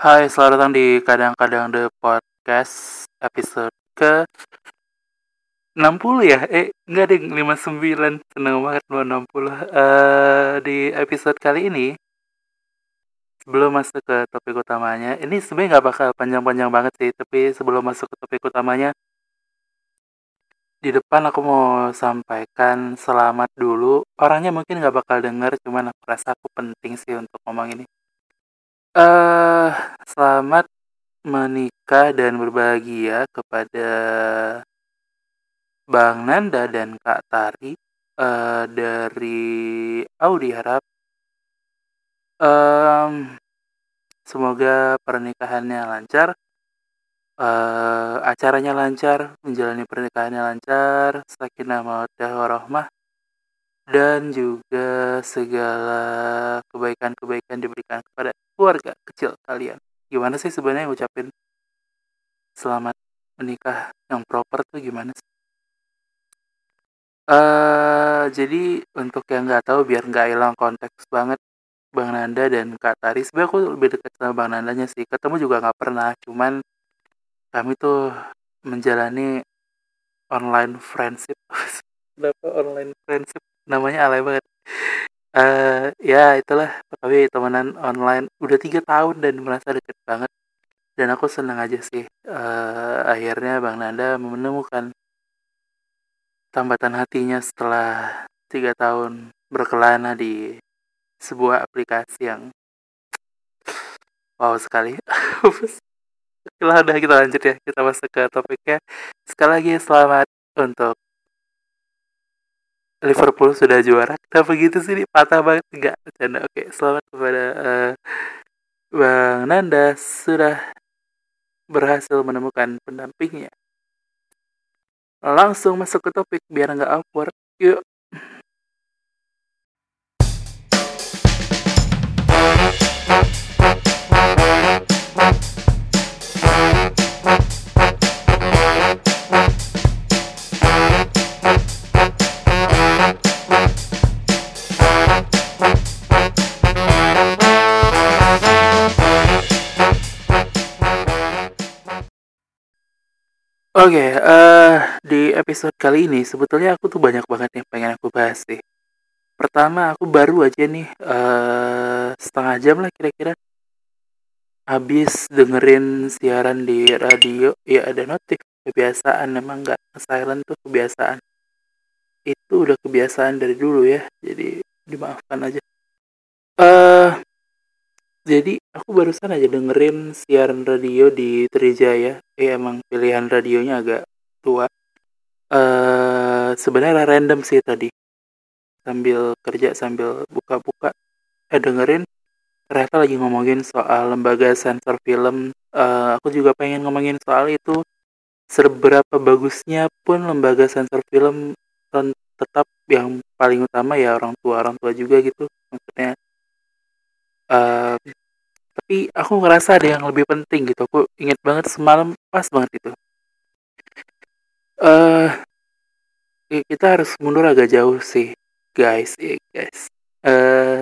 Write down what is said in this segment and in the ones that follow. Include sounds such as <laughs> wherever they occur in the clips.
Hai, selamat datang di Kadang-Kadang The Podcast episode ke 60 ya? Eh, enggak deh, 59. Seneng banget mau 60. Eh, di episode kali ini, sebelum masuk ke topik utamanya, ini sebenarnya nggak bakal panjang-panjang banget sih, tapi sebelum masuk ke topik utamanya, di depan aku mau sampaikan selamat dulu. Orangnya mungkin nggak bakal denger, cuman aku rasa aku penting sih untuk ngomong ini. Eh, selamat menikah dan berbahagia kepada Bang Nanda dan Kak Tari eh, dari Audi Harap. Em, semoga pernikahannya lancar, eh, acaranya lancar, menjalani pernikahannya lancar, sakinah mawaddah warahmah, dan juga segala kebaikan-kebaikan diberikan kepada keluarga kecil kalian. Gimana sih sebenarnya ngucapin selamat menikah yang proper tuh gimana sih? Eh, jadi untuk yang nggak tahu biar nggak hilang konteks banget Bang Nanda dan Kak Tari. Sebenarnya aku lebih dekat sama Bang Nandanya sih. Ketemu juga nggak pernah, cuman kami tuh menjalani online friendship. <laughs> Kenapa online friendship? Namanya alay banget. Eh, ya itulah kami temenan online udah tiga tahun dan merasa deket banget. Dan aku senang aja sih. eh, akhirnya Bang Nanda menemukan tambatan hatinya setelah tiga tahun berkelana di sebuah aplikasi yang wow sekali. <laughs> Lah udah kita lanjut ya kita masuk ke topiknya. Sekali lagi selamat untuk Liverpool sudah juara. Kenapa gitu sih? Patah banget enggak? Bercanda. Oke, selamat kepada eh, Bang Nanda sudah berhasil menemukan pendampingnya. Langsung masuk ke topik biar nggak awkward. Yuk. Episode kali ini sebetulnya aku tuh banyak banget yang pengen aku bahas sih. Pertama, aku baru aja nih eh setengah jam lah kira-kira habis dengerin siaran di radio. Ya ada notif kebiasaan emang nggak silent tuh kebiasaan. Itu udah kebiasaan dari dulu ya. Jadi dimaafkan aja. Eh jadi aku barusan aja dengerin siaran radio di Trijaya. Eh emang pilihan radionya agak tua. Eh sebenarnya random sih tadi. Sambil kerja sambil buka-buka eh dengerin ternyata lagi ngomongin soal lembaga sensor film. Eh aku juga pengen ngomongin soal itu. Seberapa bagusnya pun lembaga sensor film tetap yang paling utama ya orang tua orang tua juga gitu. Maksudnya eh tapi aku ngerasa ada yang lebih penting gitu. Aku inget banget semalam pas banget itu. Eh, kita harus mundur agak jauh sih, guys. Eh, guys. Eh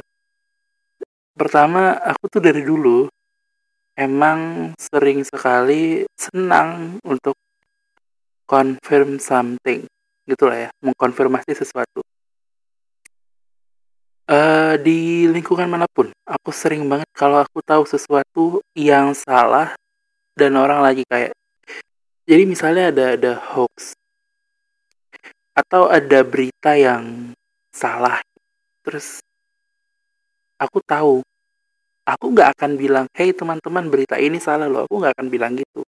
pertama aku tuh dari dulu emang sering sekali senang untuk confirm something gitu lah ya, mengkonfirmasi sesuatu. Eh di lingkungan mana pun, aku sering banget kalau aku tahu sesuatu yang salah dan orang lagi kayak jadi misalnya ada ada hoax. Atau ada berita yang salah. Terus aku tahu. Aku nggak akan bilang hey teman-teman berita ini salah loh. Aku nggak akan bilang gitu.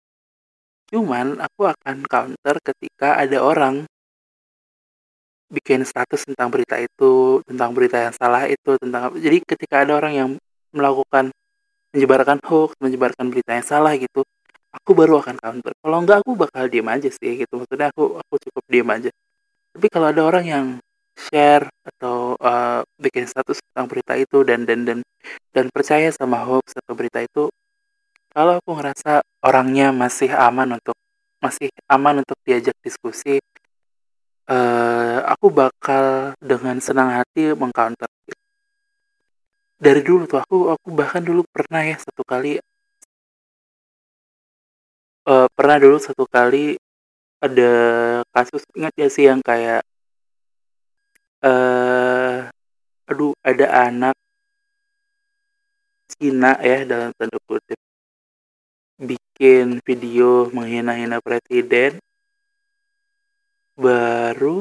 Cuman aku akan counter ketika ada orang bikin status tentang berita itu tentang berita yang salah itu tentang jadi ketika ada orang yang melakukan menyebarkan hoax menyebarkan berita yang salah gitu aku baru akan counter. Kalau enggak aku bakal diem aja sih gitu. Maksudnya aku aku cukup diem aja. Tapi kalau ada orang yang share atau uh, bikin status tentang berita itu dan dan dan dan percaya sama hoax atau berita itu kalau aku ngerasa orangnya masih aman untuk masih aman untuk diajak diskusi eh aku bakal dengan senang hati mengcounter. Dari dulu tuh aku aku bahkan dulu pernah ya satu kali uh, pernah dulu satu kali ada kasus ingat ya sih yang kayak uh, aduh ada anak Cina ya dalam tanda kutip bikin video menghina-hina presiden baru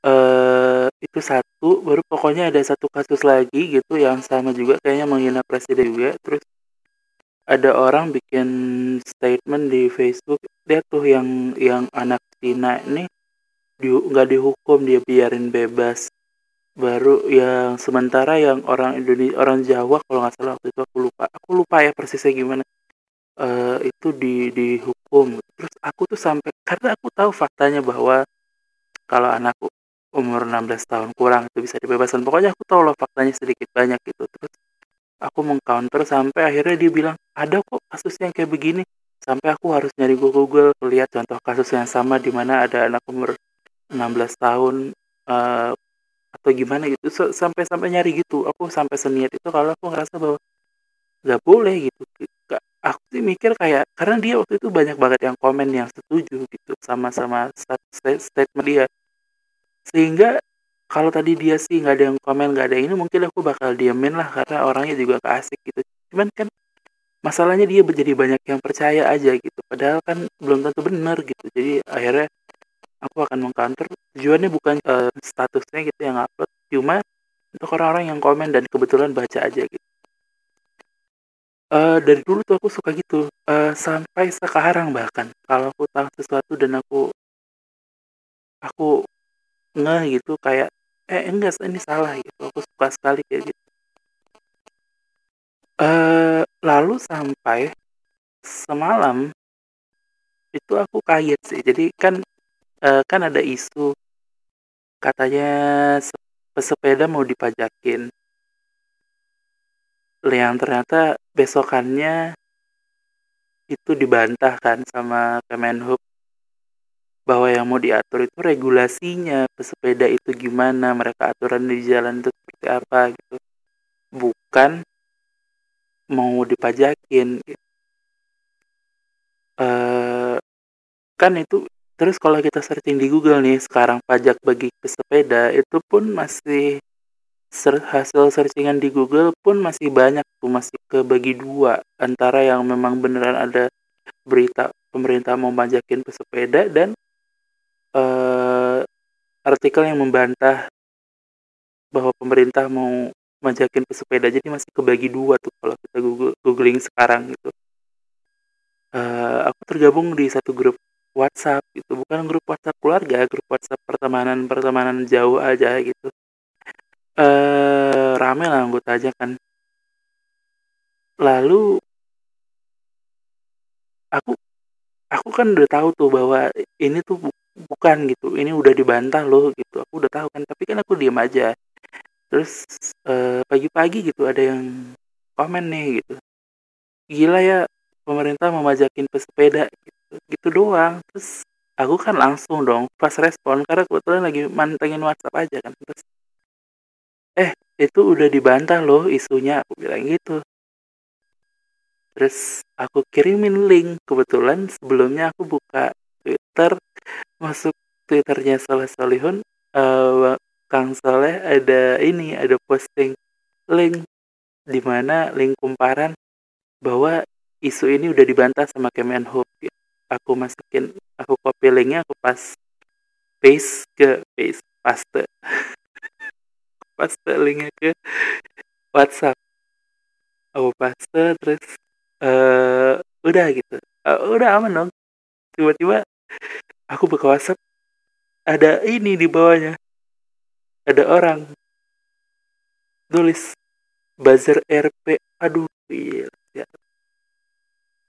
uh, itu satu baru pokoknya ada satu kasus lagi gitu yang sama juga kayaknya menghina presiden juga terus ada orang bikin statement di Facebook dia tuh yang yang anak Cina ini di nggak dihukum dia biarin bebas. Baru yang sementara yang orang Indonesia orang Jawa kalau nggak salah waktu itu aku lupa. Aku lupa ya persisnya gimana. Uh, itu di dihukum. Terus aku tuh sampai karena aku tahu faktanya bahwa kalau anakku umur 16 tahun kurang itu bisa dibebaskan. Pokoknya aku tahu loh faktanya sedikit banyak gitu. Terus aku mengcounter sampai akhirnya dia bilang ada kok kasus yang kayak begini. Sampai aku harus nyari Google lihat contoh kasus yang sama di mana ada anak umur 16 tahun uh, atau gimana gitu. Sampai sampai nyari gitu. Aku sampai seniat itu kalau aku ngerasa bahwa nggak boleh gitu. Aku sih mikir kayak karena dia waktu itu banyak banget yang komen yang setuju gitu sama-sama statement dia. Sehingga kalau tadi dia sih nggak ada yang komen nggak ada ini mungkin aku bakal diemin lah karena orangnya juga gak asik gitu. Cuman kan masalahnya dia menjadi banyak yang percaya aja gitu. Padahal kan belum tentu benar gitu. Jadi akhirnya aku akan mengcounter. Tujuannya bukan uh, statusnya gitu yang upload cuma untuk orang-orang yang komen dan kebetulan baca aja gitu. Uh, dari dulu tuh aku suka gitu. Uh, sampai sekarang bahkan kalau aku tahu sesuatu dan aku aku ngeh gitu kayak eh enggak ini salah gitu. Aku suka sekali kayak gitu. Uh, lalu sampai semalam itu aku kaget sih. Jadi kan uh, kan ada isu katanya pesepeda mau dipajakin. Yang ternyata besokannya itu dibantah kan sama Kemenhub bahwa yang mau diatur itu regulasinya pesepeda itu gimana mereka aturan di jalan itu seperti apa gitu bukan mau dipajakin gitu. uh, kan itu Terus kalau kita searching di Google nih, sekarang pajak bagi pesepeda itu pun masih hasil searchingan di Google pun masih banyak tuh masih kebagi dua antara yang memang beneran ada berita pemerintah mau pajakin pesepeda dan uh, artikel yang membantah bahwa pemerintah mau majakin pesepeda. Jadi masih kebagi dua tuh kalau kita google googling sekarang gitu. Uh, aku tergabung di satu grup WhatsApp gitu. Bukan grup WhatsApp keluarga grup WhatsApp pertemanan pertemanan jauh aja gitu. Eh rame lah anggota aja kan. Lalu aku aku kan udah tahu tuh bahwa ini tuh bukan gitu ini udah dibantah loh gitu aku udah tahu kan tapi kan aku diam aja. Terus pagi-pagi gitu ada yang komen nih gitu. Gila ya pemerintah memajakin pesepeda gitu, gitu doang. Terus aku kan langsung dong pas respon karena kebetulan lagi mantengin WhatsApp aja kan. Terus eh itu udah dibantah loh isunya aku bilang gitu. Terus aku kirimin link. Kebetulan sebelumnya aku buka Twitter masuk Twitternya Soleh Solihun uh, Kang Soleh ada ini ada posting link di mana link kumparan bahwa isu ini udah dibantah sama Kemenhub aku masukin aku copy linknya aku pas paste ke paste paste. <laughs> Paste linknya ke WhatsApp. Aku paste terus uh, udah gitu. Uh, udah aman dong. Tiba-tiba aku buka WhatsApp ada ini di bawahnya. Ada orang. Tulis buzzer RP aduh iya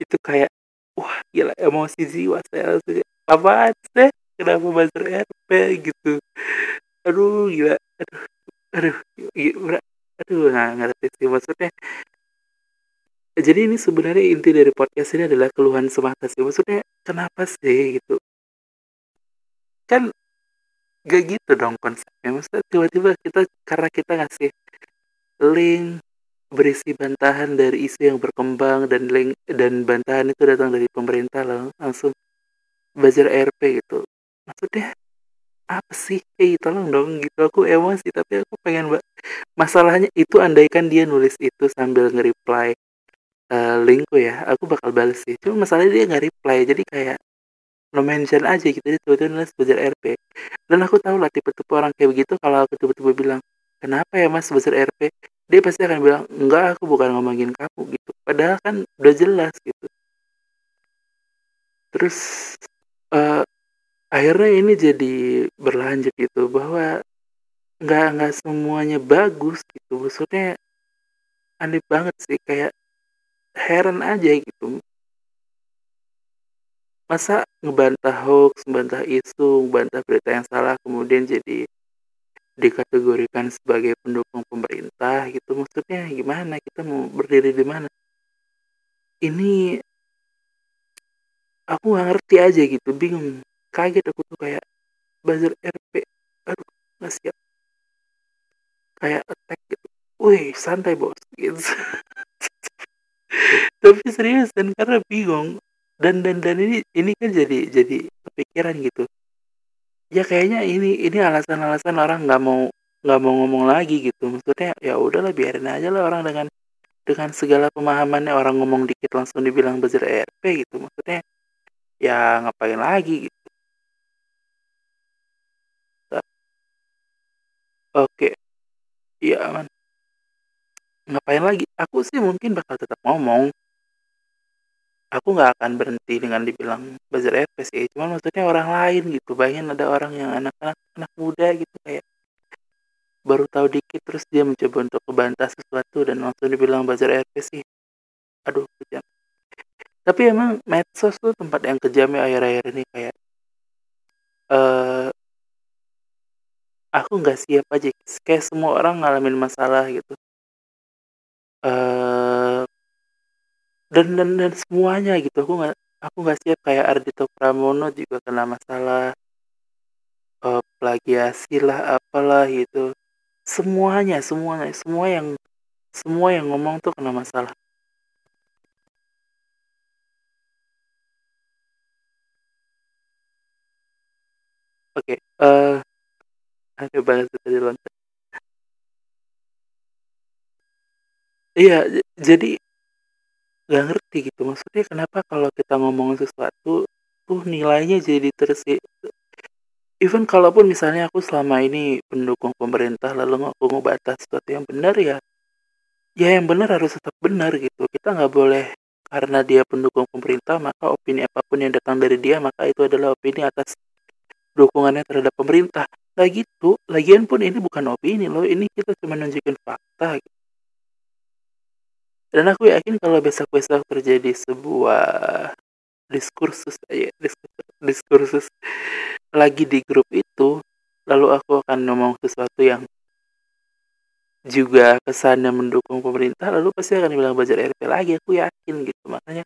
itu kayak wah gila emosi jiwa saya langsung apa sih kenapa buzzer RP gitu? Aduh gila. Aduh aduh gila, aduh nggak ngerti sih maksudnya. Jadi ini sebenarnya inti dari podcast ini adalah keluhan semata sih. Maksudnya kenapa sih gitu kan gak gitu dong konsepnya. Maksudnya tiba-tiba kita karena kita ngasih link berisi bantahan dari isu yang berkembang dan link dan bantahan itu datang dari pemerintah lah langsung buzzer RP gitu. Maksudnya apa sih? Hey tolong dong gitu. Aku emosi tapi aku pengen mbak masalahnya itu andaikan dia nulis itu sambil nge-reply uh, linkku ya aku bakal balas sih. Cuma masalahnya dia nggak reply jadi kayak no mention aja gitu. Dia tiba-tiba nulis buzzer RP dan aku tahu lah tipe-tipe orang kayak begitu kalau aku tiba-tiba bilang kenapa ya mas buzzer RP dia pasti akan bilang enggak aku bukan ngomongin kamu gitu. Padahal kan udah jelas gitu. Terus uh, akhirnya ini jadi berlanjut gitu bahwa nggak nggak semuanya bagus gitu. Maksudnya aneh banget sih kayak heran aja gitu masa ngebantah hoax, ngebantah isu, ngebantah berita yang salah kemudian jadi dikategorikan sebagai pendukung pemerintah gitu? Maksudnya gimana? Kita mau berdiri di mana? Ini aku nggak ngerti aja gitu bingung. Kaget aku tuh kayak buzzer RP aduh nggak siap. Kayak attack gitu. Wih santai bos gitu. <laughs> Tapi serius dan karena bingung dan dan dan ini ini kan jadi jadi kepikiran gitu. Ya kayaknya ini ini alasan-alasan orang nggak mau nggak mau ngomong lagi gitu. Maksudnya ya udahlah biarin aja lah orang dengan dengan segala pemahamannya. Orang ngomong dikit langsung dibilang buzzer RP gitu. Maksudnya ya ngapain lagi gitu. Oke. Iya aman. Ngapain lagi? Aku sih mungkin bakal tetap ngomong aku nggak akan berhenti dengan dibilang buzzer RP sih cuman maksudnya orang lain gitu bayangin ada orang yang anak-anak anak muda gitu kayak baru tahu dikit terus dia mencoba untuk membantah sesuatu dan langsung dibilang buzzer RP sih. Aduh kejam. Tapi emang medsos tuh tempat yang kejam ya akhir-akhir ini kayak uh, aku nggak siap aja kayak semua orang ngalamin masalah gitu. Uh, dan dan dan semuanya gitu. Aku nggak aku nggak siap kayak Ardito Pramono juga kena masalah uh, plagiasi lah apalah gitu. Semuanya semuanya semua yang semua yang ngomong tuh kena masalah. Oke, okay, uh, ada banget tadi loncat. Iya jadi nggak ngerti gitu maksudnya kenapa kalau kita ngomong sesuatu tuh nilainya jadi tersi even kalaupun misalnya aku selama ini pendukung pemerintah lalu aku mau batas sesuatu yang benar ya ya yang benar harus tetap benar gitu kita nggak boleh karena dia pendukung pemerintah maka opini apa pun yang datang dari dia maka itu adalah opini atas dukungannya terhadap pemerintah Nah gitu, lagian pun ini bukan opini loh, ini kita cuma nunjukin fakta. Gitu. Dan aku yakin kalau besok-besok terjadi sebuah diskursus aja, diskursus, diskursus lagi di grup itu, lalu aku akan ngomong sesuatu yang juga kesannya mendukung pemerintah, lalu pasti akan bilang belajar RP lagi, aku yakin gitu. Makanya,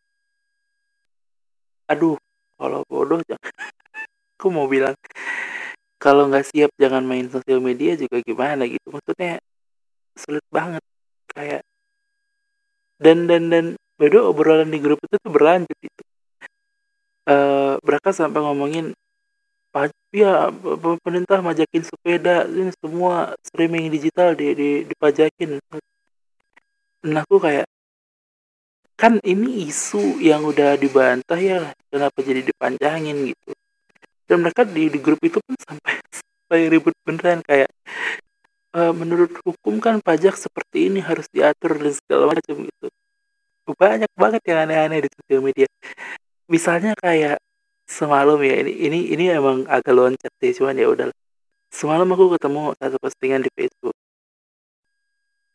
aduh, kalau bodoh jangan, <laughs> aku mau bilang kalau nggak siap jangan main sosial media juga gimana gitu maksudnya sulit banget kayak dan dan dan beda obrolan di grup itu tuh berlanjut itu. Uh, mereka sampai ngomongin ya pemerintah majakin sepeda ini semua streaming digital di, di dipajakin. Dan aku kayak kan ini isu yang udah dibantah ya kenapa jadi dipanjangin gitu? Dan mereka di, di grup itu pun sampai <laughs> sampai ribut beneran kayak e, menurut hukum kan pajak seperti ini harus diatur dan segala macam gitu. Banyak banget yang aneh-aneh di sosial media. Misalnya kayak semalam ya ini ini ini emang agak loncat sih cuman ya udah semalam aku ketemu satu postingan di Facebook.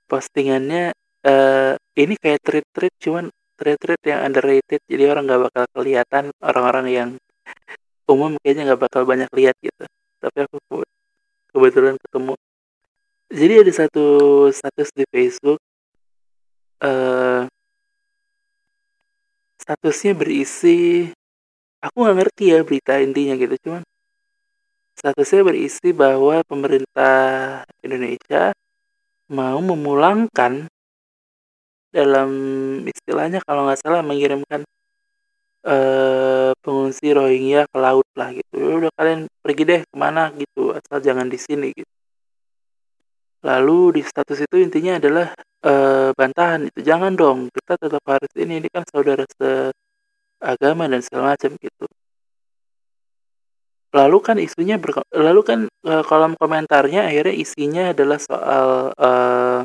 Postingannya uh, ini kayak tweet-tweet cuman tweet-tweet yang underrated jadi orang nggak bakal kelihatan orang-orang yang umum kayaknya nggak bakal banyak lihat gitu. Tapi aku kebetulan ketemu jadi ada satu status di Facebook uh, statusnya berisi aku nggak ngerti ya berita intinya gitu cuman statusnya berisi bahwa pemerintah Indonesia mau memulangkan dalam istilahnya kalau nggak salah mengirimkan uh, pengungsi Rohingya ke laut lah gitu. Udah kalian pergi deh ke mana gitu, asal jangan di sini gitu. Lalu di status itu intinya adalah uh, bantahan itu jangan dong kita tetap harus ini ini kan saudara seagama dan segala macam gitu. Lalu kan isunya lalu kan, uh, kolom komentarnya akhirnya isinya adalah soal, uh,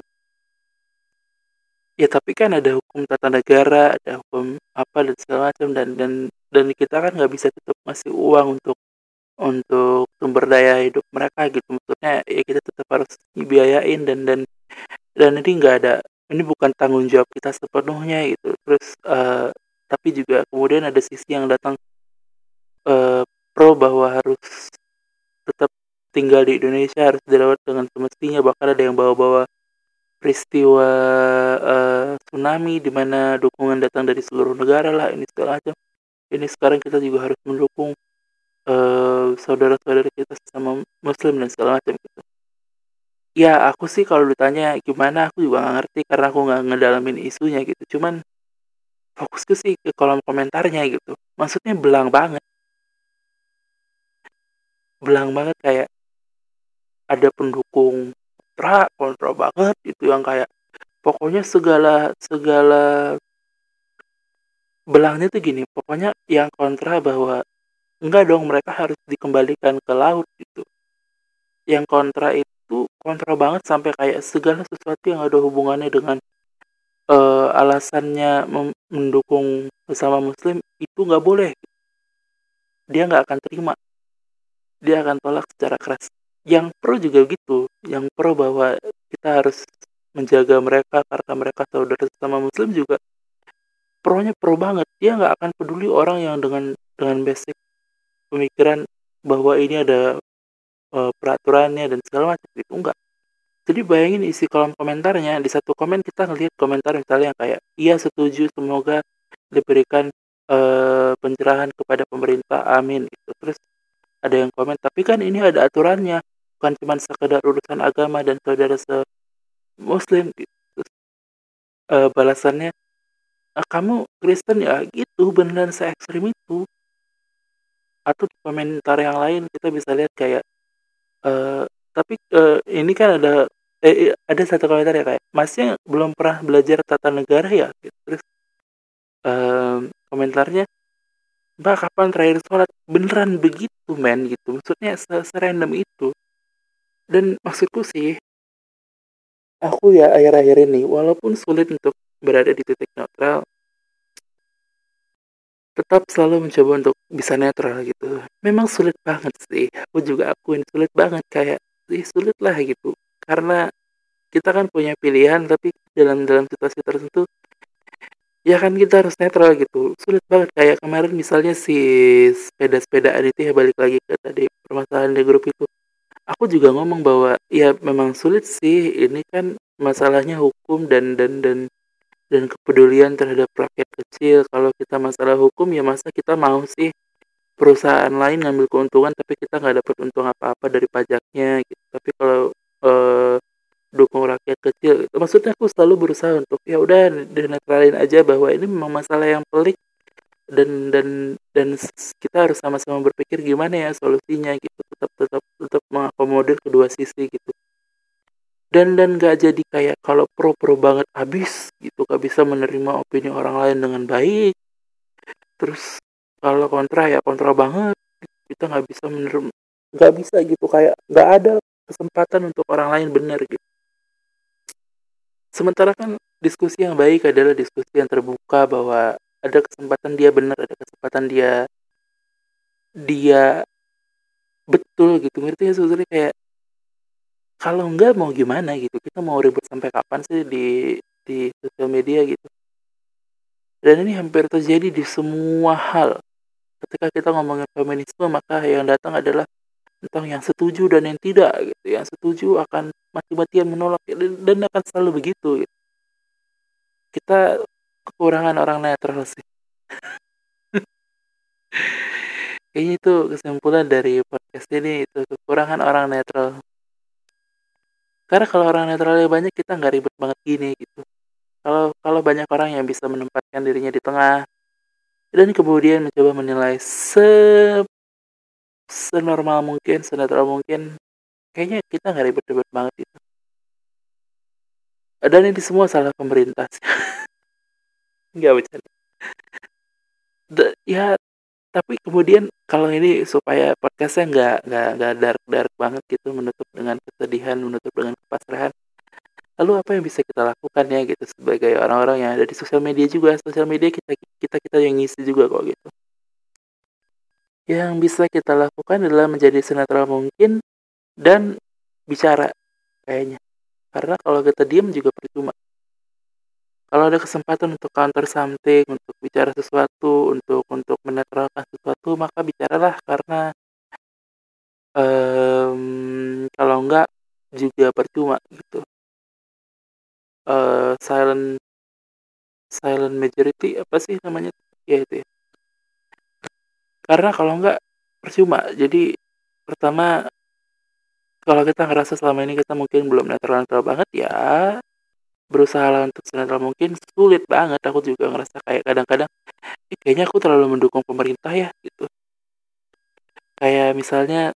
ya tapi kan ada hukum tata negara, ada hukum apa dan segala macam dan dan dan kita kan nggak bisa tetap ngasih uang untuk untuk sumber daya hidup mereka gitu. Maksudnya ya kita tetap harus dibiayain dan dan dan ini nggak ada ini bukan tanggung jawab kita sepenuhnya gitu. Terus, uh, tapi juga kemudian ada sisi yang datang, uh, pro bahwa harus tetap tinggal di Indonesia harus dirawat dengan semestinya bahkan ada yang bawa-bawa peristiwa uh, tsunami di mana dukungan datang dari seluruh negara lah ini segala macam ini sekarang kita juga harus mendukung uh, saudara-saudara kita sama muslim dan segala macam gitu. Ya aku sih kalau ditanya gimana aku juga nggak ngerti karena aku nggak ngedalamin isunya gitu. Cuman fokusku sih ke kolom komentarnya gitu. Maksudnya belang banget. Belang banget kayak ada pendukung kontra kontra banget itu yang kayak pokoknya segala segala belangnya tuh gini. Pokoknya yang kontra bahwa enggak dong mereka harus dikembalikan ke laut gitu. Yang kontra itu kontra banget sampai kayak segala sesuatu yang ada hubungannya dengan uh, alasannya mendukung sesama muslim itu nggak boleh. Dia nggak akan terima. Dia akan tolak secara keras. Yang pro juga gitu, yang pro bahwa kita harus menjaga mereka karena mereka saudara sesama muslim juga. Pronya pro banget. Dia nggak akan peduli orang yang dengan dengan basic pemikiran bahwa ini ada uh, peraturannya dan segala macam itu enggak. Jadi bayangin isi kolom komentarnya di satu komen kita ngelihat komentar misalnya yang kayak iya setuju semoga diberikan uh, pencerahan kepada pemerintah amin. Gitu. Terus ada yang komen tapi kan ini ada aturannya bukan cuma sekedar urusan agama dan saudara se muslim gitu. uh, balasannya ah, kamu Kristen ya gitu beneran se ekstrim itu atau di komentar yang lain kita bisa lihat kayak uh, tapi uh, ini kan ada eh, ada satu komentar ya kayak masnya belum pernah belajar tata negara ya gitu. terus uh, komentarnya Mbak kapan terakhir sholat? Beneran begitu men gitu. Maksudnya serandom itu. Dan maksudku sih, aku ya akhir-akhir ini walaupun sulit untuk berada di titik netral, tetap selalu mencoba untuk bisa netral gitu. Memang sulit banget sih. Aku juga akuin sulit banget kayak sih sulit lah gitu. Karena kita kan punya pilihan tapi dalam dalam situasi tertentu ya kan kita harus netral gitu sulit banget kayak kemarin misalnya si sepeda-sepedaan itu ya balik lagi ke tadi permasalahan di grup itu aku juga ngomong bahwa ya memang sulit sih ini kan masalahnya hukum dan dan dan dan kepedulian terhadap rakyat kecil. Kalau kita masalah hukum ya masa kita mau sih perusahaan lain ngambil keuntungan tapi kita nggak dapat untung apa-apa dari pajaknya gitu. Tapi kalau eh, dukung rakyat kecil maksudnya aku selalu berusaha untuk ya udah dinetralin aja bahwa ini memang masalah yang pelik dan dan dan kita harus sama-sama berpikir gimana ya solusinya gitu. Tetap tetap tetap mengakomodir kedua sisi gitu dan dan gak jadi kayak kalau pro pro banget habis gitu gak bisa menerima opini orang lain dengan baik. Terus kalau kontra ya kontra banget kita nggak bisa menerima nggak bisa gitu kayak nggak ada kesempatan untuk orang lain benar gitu. Sementara kan diskusi yang baik adalah diskusi yang terbuka bahwa ada kesempatan dia benar, ada kesempatan dia dia betul gitu. Ngerti ya sebenarnya kayak kalau enggak mau gimana gitu. Kita mau ribut sampai kapan sih di di sosial media gitu. Dan ini hampir terjadi di semua hal. Ketika kita ngomongin feminisme, maka yang datang adalah tentang yang setuju dan yang tidak gitu yang setuju akan mati-matian menolak dan akan selalu begitu gitu. kita kekurangan orang netral sih <laughs> kayaknya itu kesimpulan dari podcast ini itu kekurangan orang netral karena kalau orang netralnya banyak kita nggak ribet banget gini gitu kalau kalau banyak orang yang bisa menempatkan dirinya di tengah dan kemudian mencoba menilai se senormal mungkin, senetral mungkin, kayaknya kita nggak ribet-ribet banget itu. Dan ini semua salah pemerintah sih. <laughs> Nggak bercanda. Da ya, tapi kemudian kalau ini supaya podcastnya nggak nggak nggak dark-dark banget gitu, menutup kesedihan, menutup dengan kepasrahan. Lalu apa yang bisa kita lakukan ya gitu sebagai orang-orang yang ada di sosial media juga, sosial media kita kita kita yang ngisi juga kok gitu. Yang bisa kita lakukan adalah menjadi senetral mungkin dan bicara kayaknya. Karena kalau kita diam juga percuma. Kalau ada kesempatan untuk counter something, untuk bicara sesuatu, untuk untuk menetralkan sesuatu, maka bicaralah karena um, kalau enggak juga percuma gitu. Uh, silent silent majority apa sih namanya? Ya itu ya. Karena kalau enggak percuma. Jadi pertama kalau kita ngerasa selama ini kita mungkin belum netral-netral banget ya berusaha untuk senetral mungkin sulit banget aku juga ngerasa kayak kadang-kadang eh, kayaknya aku terlalu mendukung pemerintah ya gitu kayak misalnya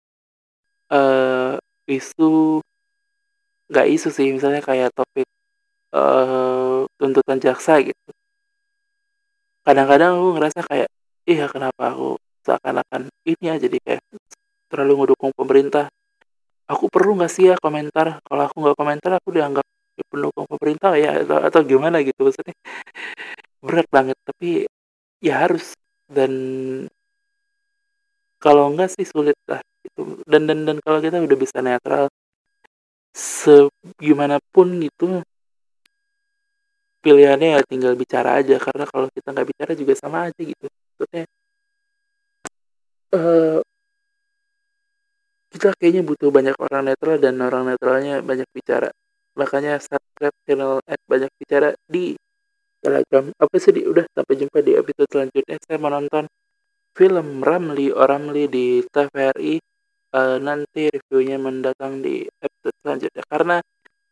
uh, isu nggak isu sih misalnya kayak topik uh, tuntutan jaksa gitu. Kadang-kadang aku ngerasa kayak iya kenapa aku seakan-akan ini aja jadi kayak terlalu mendukung pemerintah? Aku perlu nggak sih ya komentar? Kalau aku nggak komentar aku dianggap pendukung pemerintah ya atau, atau gimana gitu maksudnya. Berat banget tapi ya harus. Dan kalau enggak sih sulit lah gitu dan dan dan kalau kita udah bisa netral segimanapun gitu pilihannya ya tinggal bicara aja. Karena kalau kita nggak bicara juga sama aja gitu. Maksudnya uh, kita kayaknya butuh banyak orang netral dan orang netralnya banyak bicara. Makanya subscribe channel at banyak bicara di telegram apa sih di? Udah sampai jumpa di episode selanjutnya. Saya menonton film Ramli Oramli di TVRI uh, nanti reviewnya mendatang di selanjutnya karena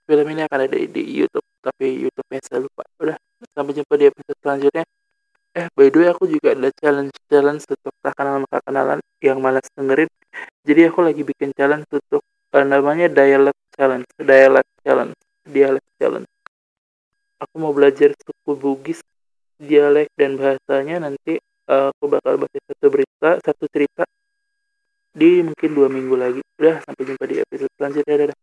film ini akan ada di YouTube tapi YouTube-nya saya lupa. Udah sampai jumpa di episode selanjutnya. Eh by the way aku juga ada challenge challenge untuk tak kenal maka kenalan yang malas dengerin. Jadi aku lagi bikin challenge untuk uh, namanya dialect challenge dialect challenge dialect challenge. Aku mau belajar suku Bugis dialek dan bahasanya nanti uh, aku bakal baca satu berita satu cerita di mungkin dua minggu lagi. Udah sampai jumpa di episode selanjutnya. Dadah